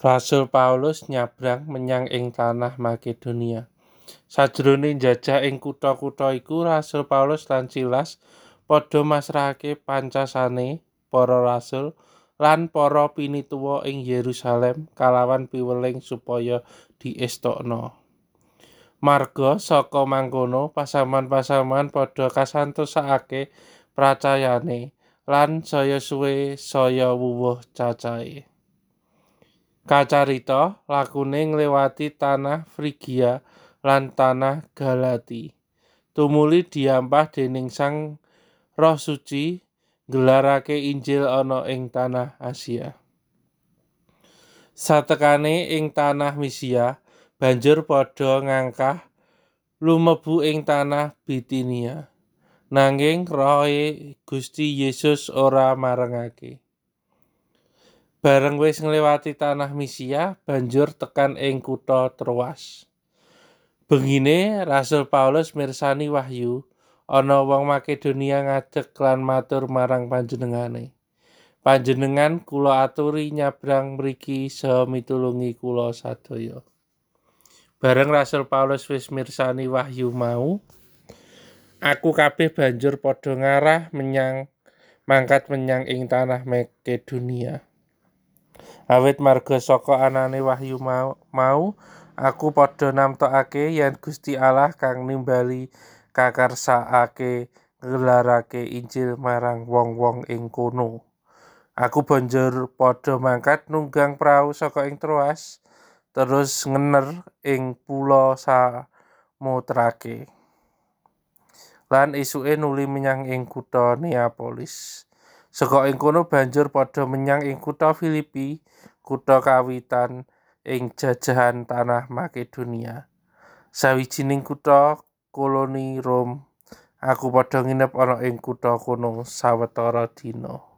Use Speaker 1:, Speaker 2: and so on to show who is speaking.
Speaker 1: Rasul Paulus nyabrang menyang ing tanah Makedonia. Sajroning njajah ing kutha-kutha iku Rasul Paulus lan Silas padha masrahake pancasane para rasul lan para pinituwa ing Yerusalem kalawan piweling supaya diestokno. Marga saka mangkono pasaman-pasaman padha kasantosake pracayane lan saya suwe saya wuwuh cacahe. Kacarita lakune ngliwati tanah Frigia lan tanah Galati. Tumuli diampah dening Sang Roh Suci nggelarake Injil ana ing tanah Asia. Satekane ing tanah Misia, banjur padha ngangkah lumebu ing tanah Bitinia. Nanging rohe Gusti Yesus ora marengake. Bareng wis ngliwati tanah Misia, banjur tekan ing kutha Troas. Bengine Rasul Paulus mirsani wahyu ana wong Makedonia ngadeg lan matur marang panjenengane. Panjenengan kula aturi nyabrang mriki saha mitulungi kula sadaya. Bareng Rasul Paulus wis mirsani wahyu mau, aku kabeh banjur padha ngarah menyang mangkat menyang ing tanah Makedonia. Awit marga saka anane wahyu mau, aku padha namtokake yen Gusti Allah kang nimbali kakarsakake nggelarake Injil marang wong-wong ing kono. Aku banjur padha mangkat nunggang prau saka ing Troas terus ngener ing pulo Samotrake. Lan isuke nuli menyang ing kutha Neapolis. Saka ing kono banjur padha menyang ing kutha Filipi kutha kawitan ing jajahan tanah Makedonia. Sawijining kutha koloni Rom, aku padha nginep ana ing kutha kono sawetara dina.